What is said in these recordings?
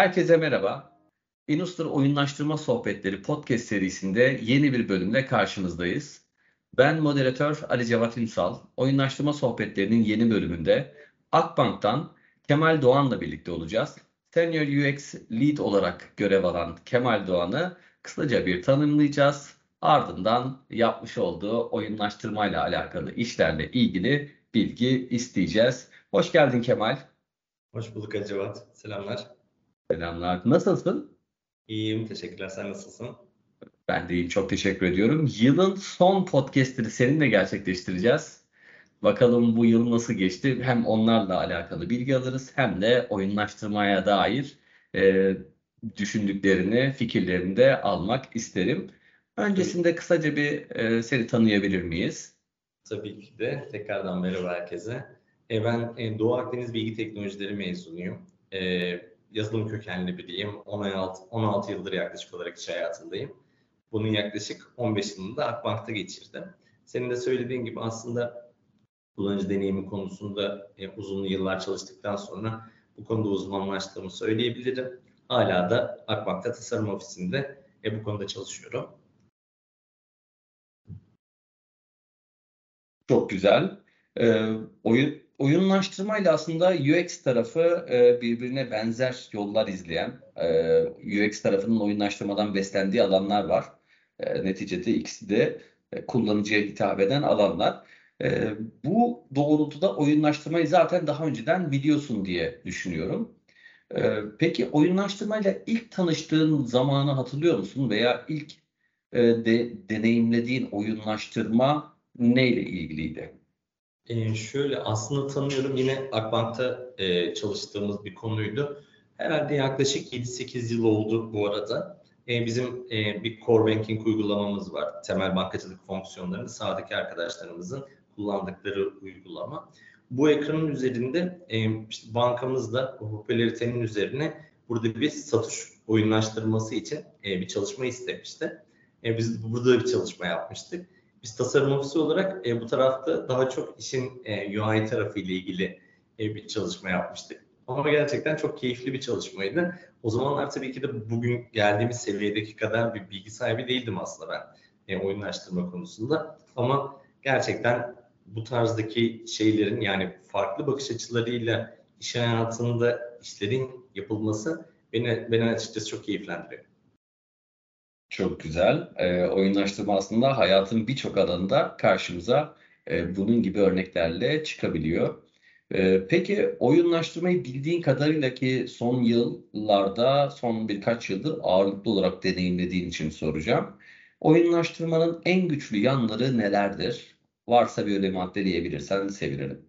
Herkese merhaba. Inustar Oyunlaştırma Sohbetleri podcast serisinde yeni bir bölümle karşınızdayız. Ben moderatör Ali Cevat Ünsal. Oyunlaştırma Sohbetleri'nin yeni bölümünde Akbank'tan Kemal Doğan'la birlikte olacağız. Senior UX Lead olarak görev alan Kemal Doğan'ı kısaca bir tanımlayacağız. Ardından yapmış olduğu oyunlaştırmayla alakalı işlerle ilgili bilgi isteyeceğiz. Hoş geldin Kemal. Hoş bulduk Acevat. Selamlar. Selamlar. Nasılsın? İyiyim. Teşekkürler. Sen nasılsın? Ben de iyiyim. Çok teşekkür ediyorum. Yılın son podcast'ini seninle gerçekleştireceğiz. Bakalım bu yıl nasıl geçti? Hem onlarla alakalı bilgi alırız hem de oyunlaştırmaya dair e, düşündüklerini, fikirlerini de almak isterim. Öncesinde kısaca bir e, seni tanıyabilir miyiz? Tabii ki de. Tekrardan merhaba herkese. E, ben e, Doğu Akdeniz Bilgi Teknolojileri mezunuyum. E, yazılım kökenli biriyim. 16, 16 yıldır yaklaşık olarak iş hayatındayım. Bunun yaklaşık 15 yılını da Akbank'ta geçirdim. Senin de söylediğin gibi aslında kullanıcı deneyimi konusunda e, uzun yıllar çalıştıktan sonra bu konuda uzmanlaştığımı söyleyebilirim. Hala da Akbank'ta tasarım ofisinde e, bu konuda çalışıyorum. Çok güzel. Ee, oyun oyunlaştırmayla aslında UX tarafı e, birbirine benzer yollar izleyen, e, UX tarafının oyunlaştırmadan beslendiği alanlar var. E, neticede ikisi de e, kullanıcıya hitap eden alanlar. E, bu doğrultuda oyunlaştırmayı zaten daha önceden biliyorsun diye düşünüyorum. E, peki oyunlaştırmayla ilk tanıştığın zamanı hatırlıyor musun veya ilk e, de, deneyimlediğin oyunlaştırma neyle ilgiliydi? E, şöyle aslında tanıyorum yine Akbank'ta e, çalıştığımız bir konuydu. Herhalde yaklaşık 7-8 yıl oldu bu arada. E, bizim e, bir core banking uygulamamız var. Temel bankacılık fonksiyonlarını sağdaki arkadaşlarımızın kullandıkları uygulama. Bu ekranın üzerinde e, işte bankamızda popülaritenin üzerine burada bir satış oyunlaştırması için e, bir çalışma istemişti. E, biz burada bir çalışma yapmıştık. Biz tasarım ofisi olarak e, bu tarafta daha çok işin e, UI tarafı ile ilgili e, bir çalışma yapmıştık. Ama gerçekten çok keyifli bir çalışmaydı. O zamanlar tabii ki de bugün geldiğimiz seviyedeki kadar bir bilgi sahibi değildim aslında ben e, oyunlaştırma konusunda. Ama gerçekten bu tarzdaki şeylerin yani farklı bakış açılarıyla iş hayatında işlerin yapılması beni, beni açıkçası çok keyiflendiriyor. Çok güzel. E, oyunlaştırma aslında hayatın birçok alanında karşımıza e, bunun gibi örneklerle çıkabiliyor. E, peki oyunlaştırmayı bildiğin kadarıyla ki son yıllarda, son birkaç yıldır ağırlıklı olarak deneyimlediğin için soracağım. Oyunlaştırmanın en güçlü yanları nelerdir? Varsa bir öyle maddeleyebilirsen sevinirim.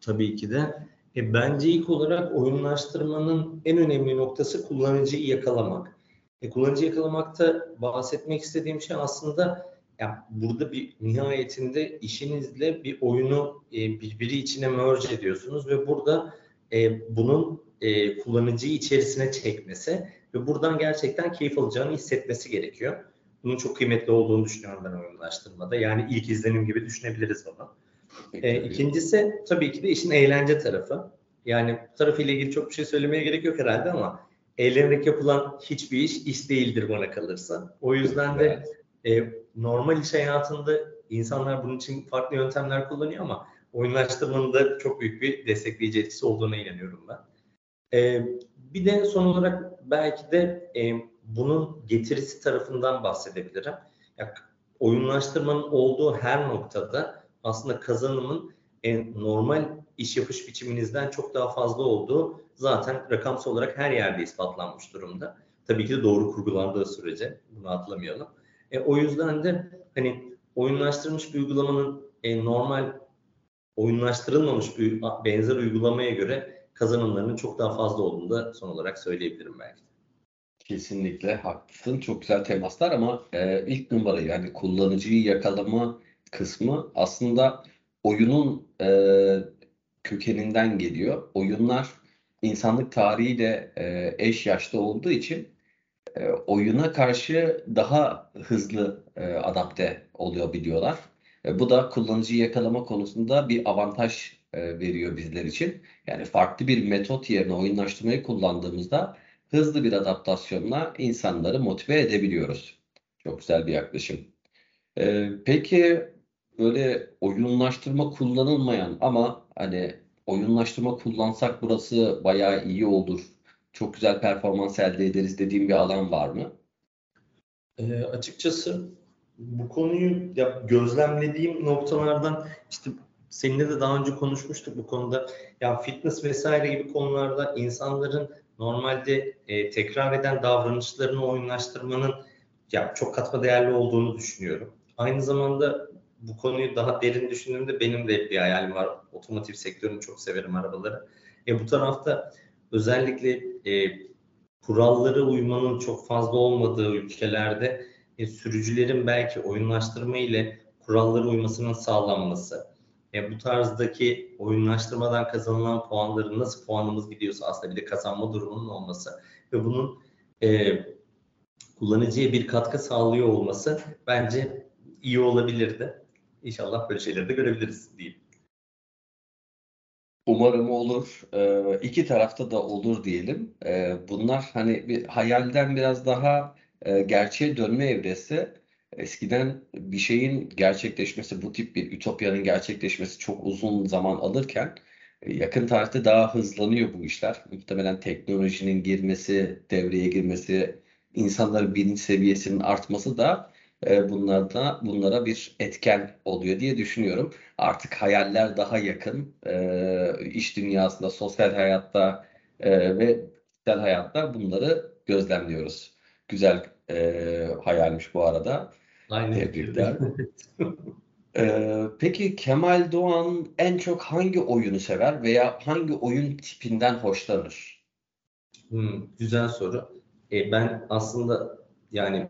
Tabii ki de. E, bence ilk olarak oyunlaştırmanın en önemli noktası kullanıcıyı yakalamak. E, kullanıcı yakalamakta bahsetmek istediğim şey aslında yani burada bir nihayetinde işinizle bir oyunu e, birbiri içine merge ediyorsunuz ve burada e, bunun e, kullanıcıyı içerisine çekmesi ve buradan gerçekten keyif alacağını hissetmesi gerekiyor. Bunun çok kıymetli olduğunu düşünüyorum ben oyunlaştırmada. Yani ilk izlenim gibi düşünebiliriz bunu. E, ikincisi tabii ki de işin eğlence tarafı. Yani bu tarafıyla ilgili çok bir şey söylemeye gerek yok herhalde ama eğlenerek yapılan hiçbir iş iş değildir bana kalırsa. O yüzden de e, normal iş hayatında insanlar bunun için farklı yöntemler kullanıyor ama oyunlaştırmanın da çok büyük bir destekleyici etkisi olduğuna inanıyorum ben. E, bir de son olarak belki de e, bunun getirisi tarafından bahsedebilirim. Ya, oyunlaştırmanın olduğu her noktada aslında kazanımın e, normal iş yapış biçiminizden çok daha fazla olduğu zaten rakamsal olarak her yerde ispatlanmış durumda. Tabii ki de doğru kurgulandığı sürece bunu atlamayalım. E, o yüzden de hani oyunlaştırılmış bir uygulamanın e, normal oyunlaştırılmamış bir benzer uygulamaya göre kazanımlarının çok daha fazla olduğunu da son olarak söyleyebilirim belki. Kesinlikle haklısın. Çok güzel temaslar ama e, ilk numara yani kullanıcıyı yakalama kısmı aslında oyunun e, kökeninden geliyor. Oyunlar insanlık tarihiyle e, eş yaşta olduğu için e, oyuna karşı daha hızlı e, adapte oluyor biliyorlar. E, bu da kullanıcıyı yakalama konusunda bir avantaj e, veriyor bizler için. Yani farklı bir metot yerine oyunlaştırmayı kullandığımızda hızlı bir adaptasyonla insanları motive edebiliyoruz. Çok güzel bir yaklaşım. Ee, peki böyle oyunlaştırma kullanılmayan ama hani oyunlaştırma kullansak burası bayağı iyi olur. Çok güzel performans elde ederiz dediğim bir alan var mı? E, açıkçası bu konuyu ya gözlemlediğim noktalardan işte seninle de daha önce konuşmuştuk bu konuda. Ya fitness vesaire gibi konularda insanların normalde e, tekrar eden davranışlarını oyunlaştırmanın ya çok katma değerli olduğunu düşünüyorum. Aynı zamanda bu konuyu daha derin düşündüğümde benim de bir hayalim var. Otomotiv sektörünü çok severim arabaları. E, bu tarafta özellikle e, kuralları uymanın çok fazla olmadığı ülkelerde e, sürücülerin belki oyunlaştırma ile kuralları uymasının sağlanması, e, bu tarzdaki oyunlaştırmadan kazanılan puanların nasıl puanımız gidiyorsa aslında bir de kazanma durumunun olması ve bunun e, kullanıcıya bir katkı sağlıyor olması bence iyi olabilirdi. İnşallah böyle şeyleri de görebiliriz diyeyim. Umarım olur. Ee, iki tarafta da olur diyelim. Ee, bunlar hani bir hayalden biraz daha e, gerçeğe dönme evresi. Eskiden bir şeyin gerçekleşmesi, bu tip bir ütopyanın gerçekleşmesi çok uzun zaman alırken e, yakın tarihte daha hızlanıyor bu işler. Muhtemelen teknolojinin girmesi, devreye girmesi, insanların bilinç seviyesinin artması da bunlarda bunlara bir etken oluyor diye düşünüyorum. Artık hayaller daha yakın e, iş dünyasında, sosyal hayatta e, ve kişisel hayatta bunları gözlemliyoruz. Güzel e, hayalmiş bu arada. Aynen. Tebrikler. Ee, peki Kemal Doğan en çok hangi oyunu sever veya hangi oyun tipinden hoşlanır? Hmm, güzel soru. E, ben aslında yani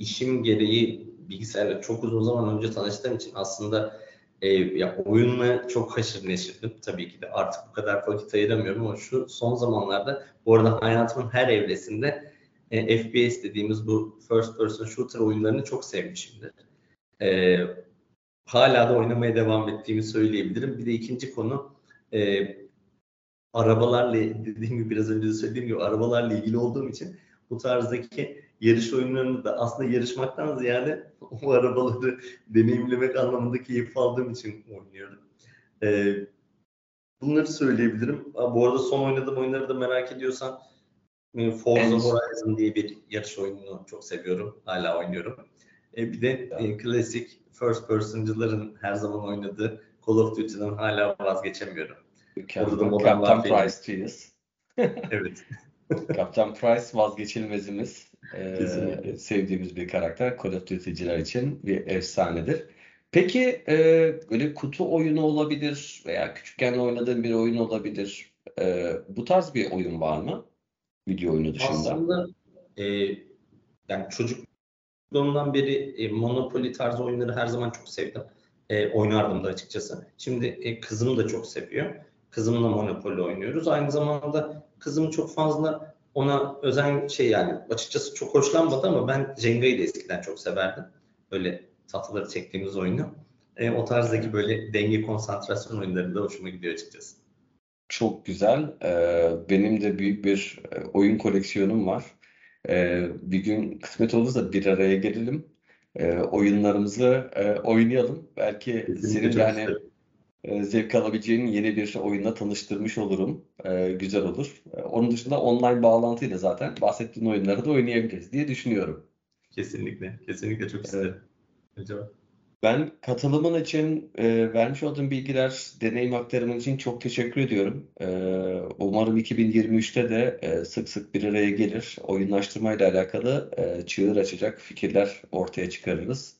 işim gereği bilgisayarla çok uzun zaman önce tanıştığım için aslında e, ya oyunla çok haşır neşirdim. Tabii ki de artık bu kadar vakit ayıramıyorum ama şu son zamanlarda bu arada hayatımın her evresinde e, FPS dediğimiz bu first person shooter oyunlarını çok sevmişimdir. E, hala da oynamaya devam ettiğimi söyleyebilirim. Bir de ikinci konu e, arabalarla dediğim gibi biraz önce de söylediğim gibi arabalarla ilgili olduğum için bu tarzdaki yarış oyunlarını da aslında yarışmaktan ziyade o arabaları deneyimlemek anlamında keyif aldığım için oynuyorum. Ee, bunları söyleyebilirim. Bu arada son oynadığım oyunları da merak ediyorsan e, Forza. Horizon diye bir yarış oyununu çok seviyorum. Hala oynuyorum. E, bir de e, klasik first person'cıların her zaman oynadığı Call of Duty'den hala vazgeçemiyorum. Captain, Captain Price'çıyız. evet. Captain Price vazgeçilmezimiz. Ee, sevdiğimiz bir karakter. Call of Duty'ciler için bir efsanedir. Peki e, böyle kutu oyunu olabilir veya küçükken oynadığın bir oyun olabilir. E, bu tarz bir oyun var mı? Video oyunu dışında. Aslında e, yani çocukluğumdan beri e, Monopoly tarzı oyunları her zaman çok sevdim. E, oynardım da açıkçası. Şimdi e, kızım da çok seviyor. Kızımla Monopoly oynuyoruz. Aynı zamanda kızım çok fazla ona özen şey yani açıkçası çok hoşlanmadı ama ben Jenga'yı da eskiden çok severdim. Böyle tatlıları çektiğimiz oyunu. E, o tarzdaki böyle denge konsantrasyon oyunları da hoşuma gidiyor açıkçası. Çok güzel. Ee, benim de büyük bir e, oyun koleksiyonum var. Ee, bir gün kısmet olursa bir araya gelelim. Ee, oyunlarımızı e, oynayalım. Belki senin de hani e, zevk alabileceğin yeni bir oyunla tanıştırmış olurum. E, güzel olur. E, onun dışında online bağlantıyla zaten bahsettiğin oyunları da oynayabiliriz diye düşünüyorum. Kesinlikle. Kesinlikle çok isterim. Acaba? Ben katılımın için e, vermiş olduğun bilgiler, deneyim aktarımın için çok teşekkür ediyorum. E, umarım 2023'te de e, sık sık bir araya gelir. Oyunlaştırmayla alakalı e, çığır açacak fikirler ortaya çıkarırız.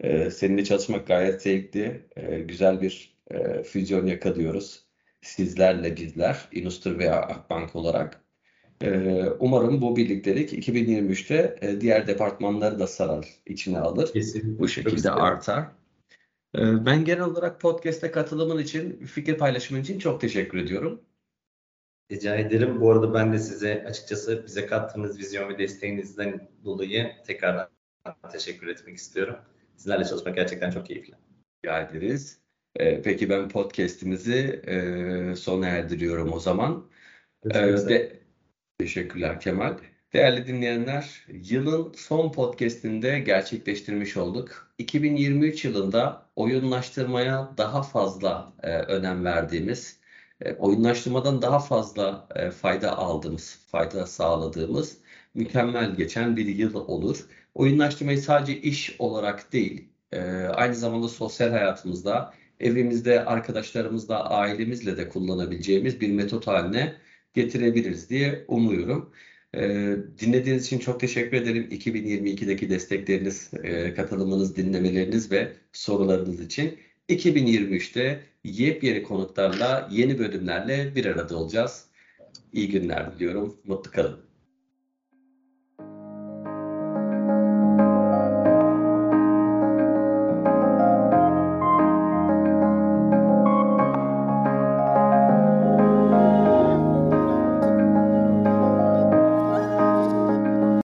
E, seninle çalışmak gayet zevkli. E, güzel bir e, füzyon yakalıyoruz. Sizlerle bizler, Inustur veya Akbank olarak. E, umarım bu birliktelik 2023'te e, diğer departmanları da sarar, içine alır. Kesinlikle. Bu şekilde artar. E, ben genel olarak podcast'e katılımın için, fikir paylaşımın için çok teşekkür ediyorum. Rica ederim. Bu arada ben de size açıkçası bize kattığınız vizyon ve desteğinizden dolayı tekrar teşekkür etmek istiyorum. Sizlerle çalışmak gerçekten çok keyifli. Rica ederiz. Ee, peki ben podcast'imizi e, sona erdiriyorum o zaman. Ee, de, Teşekkürler Kemal. Değerli dinleyenler, yılın son podcast'inde gerçekleştirmiş olduk. 2023 yılında oyunlaştırmaya daha fazla e, önem verdiğimiz, e, oyunlaştırmadan daha fazla e, fayda aldığımız, fayda sağladığımız mükemmel geçen bir yıl olur. Oyunlaştırmayı sadece iş olarak değil, e, aynı zamanda sosyal hayatımızda, evimizde, arkadaşlarımızla, ailemizle de kullanabileceğimiz bir metot haline getirebiliriz diye umuyorum. Ee, dinlediğiniz için çok teşekkür ederim. 2022'deki destekleriniz, e, katılımınız, dinlemeleriniz ve sorularınız için. 2023'te yepyeni konuklarla, yeni bölümlerle bir arada olacağız. İyi günler diliyorum. Mutlu kalın.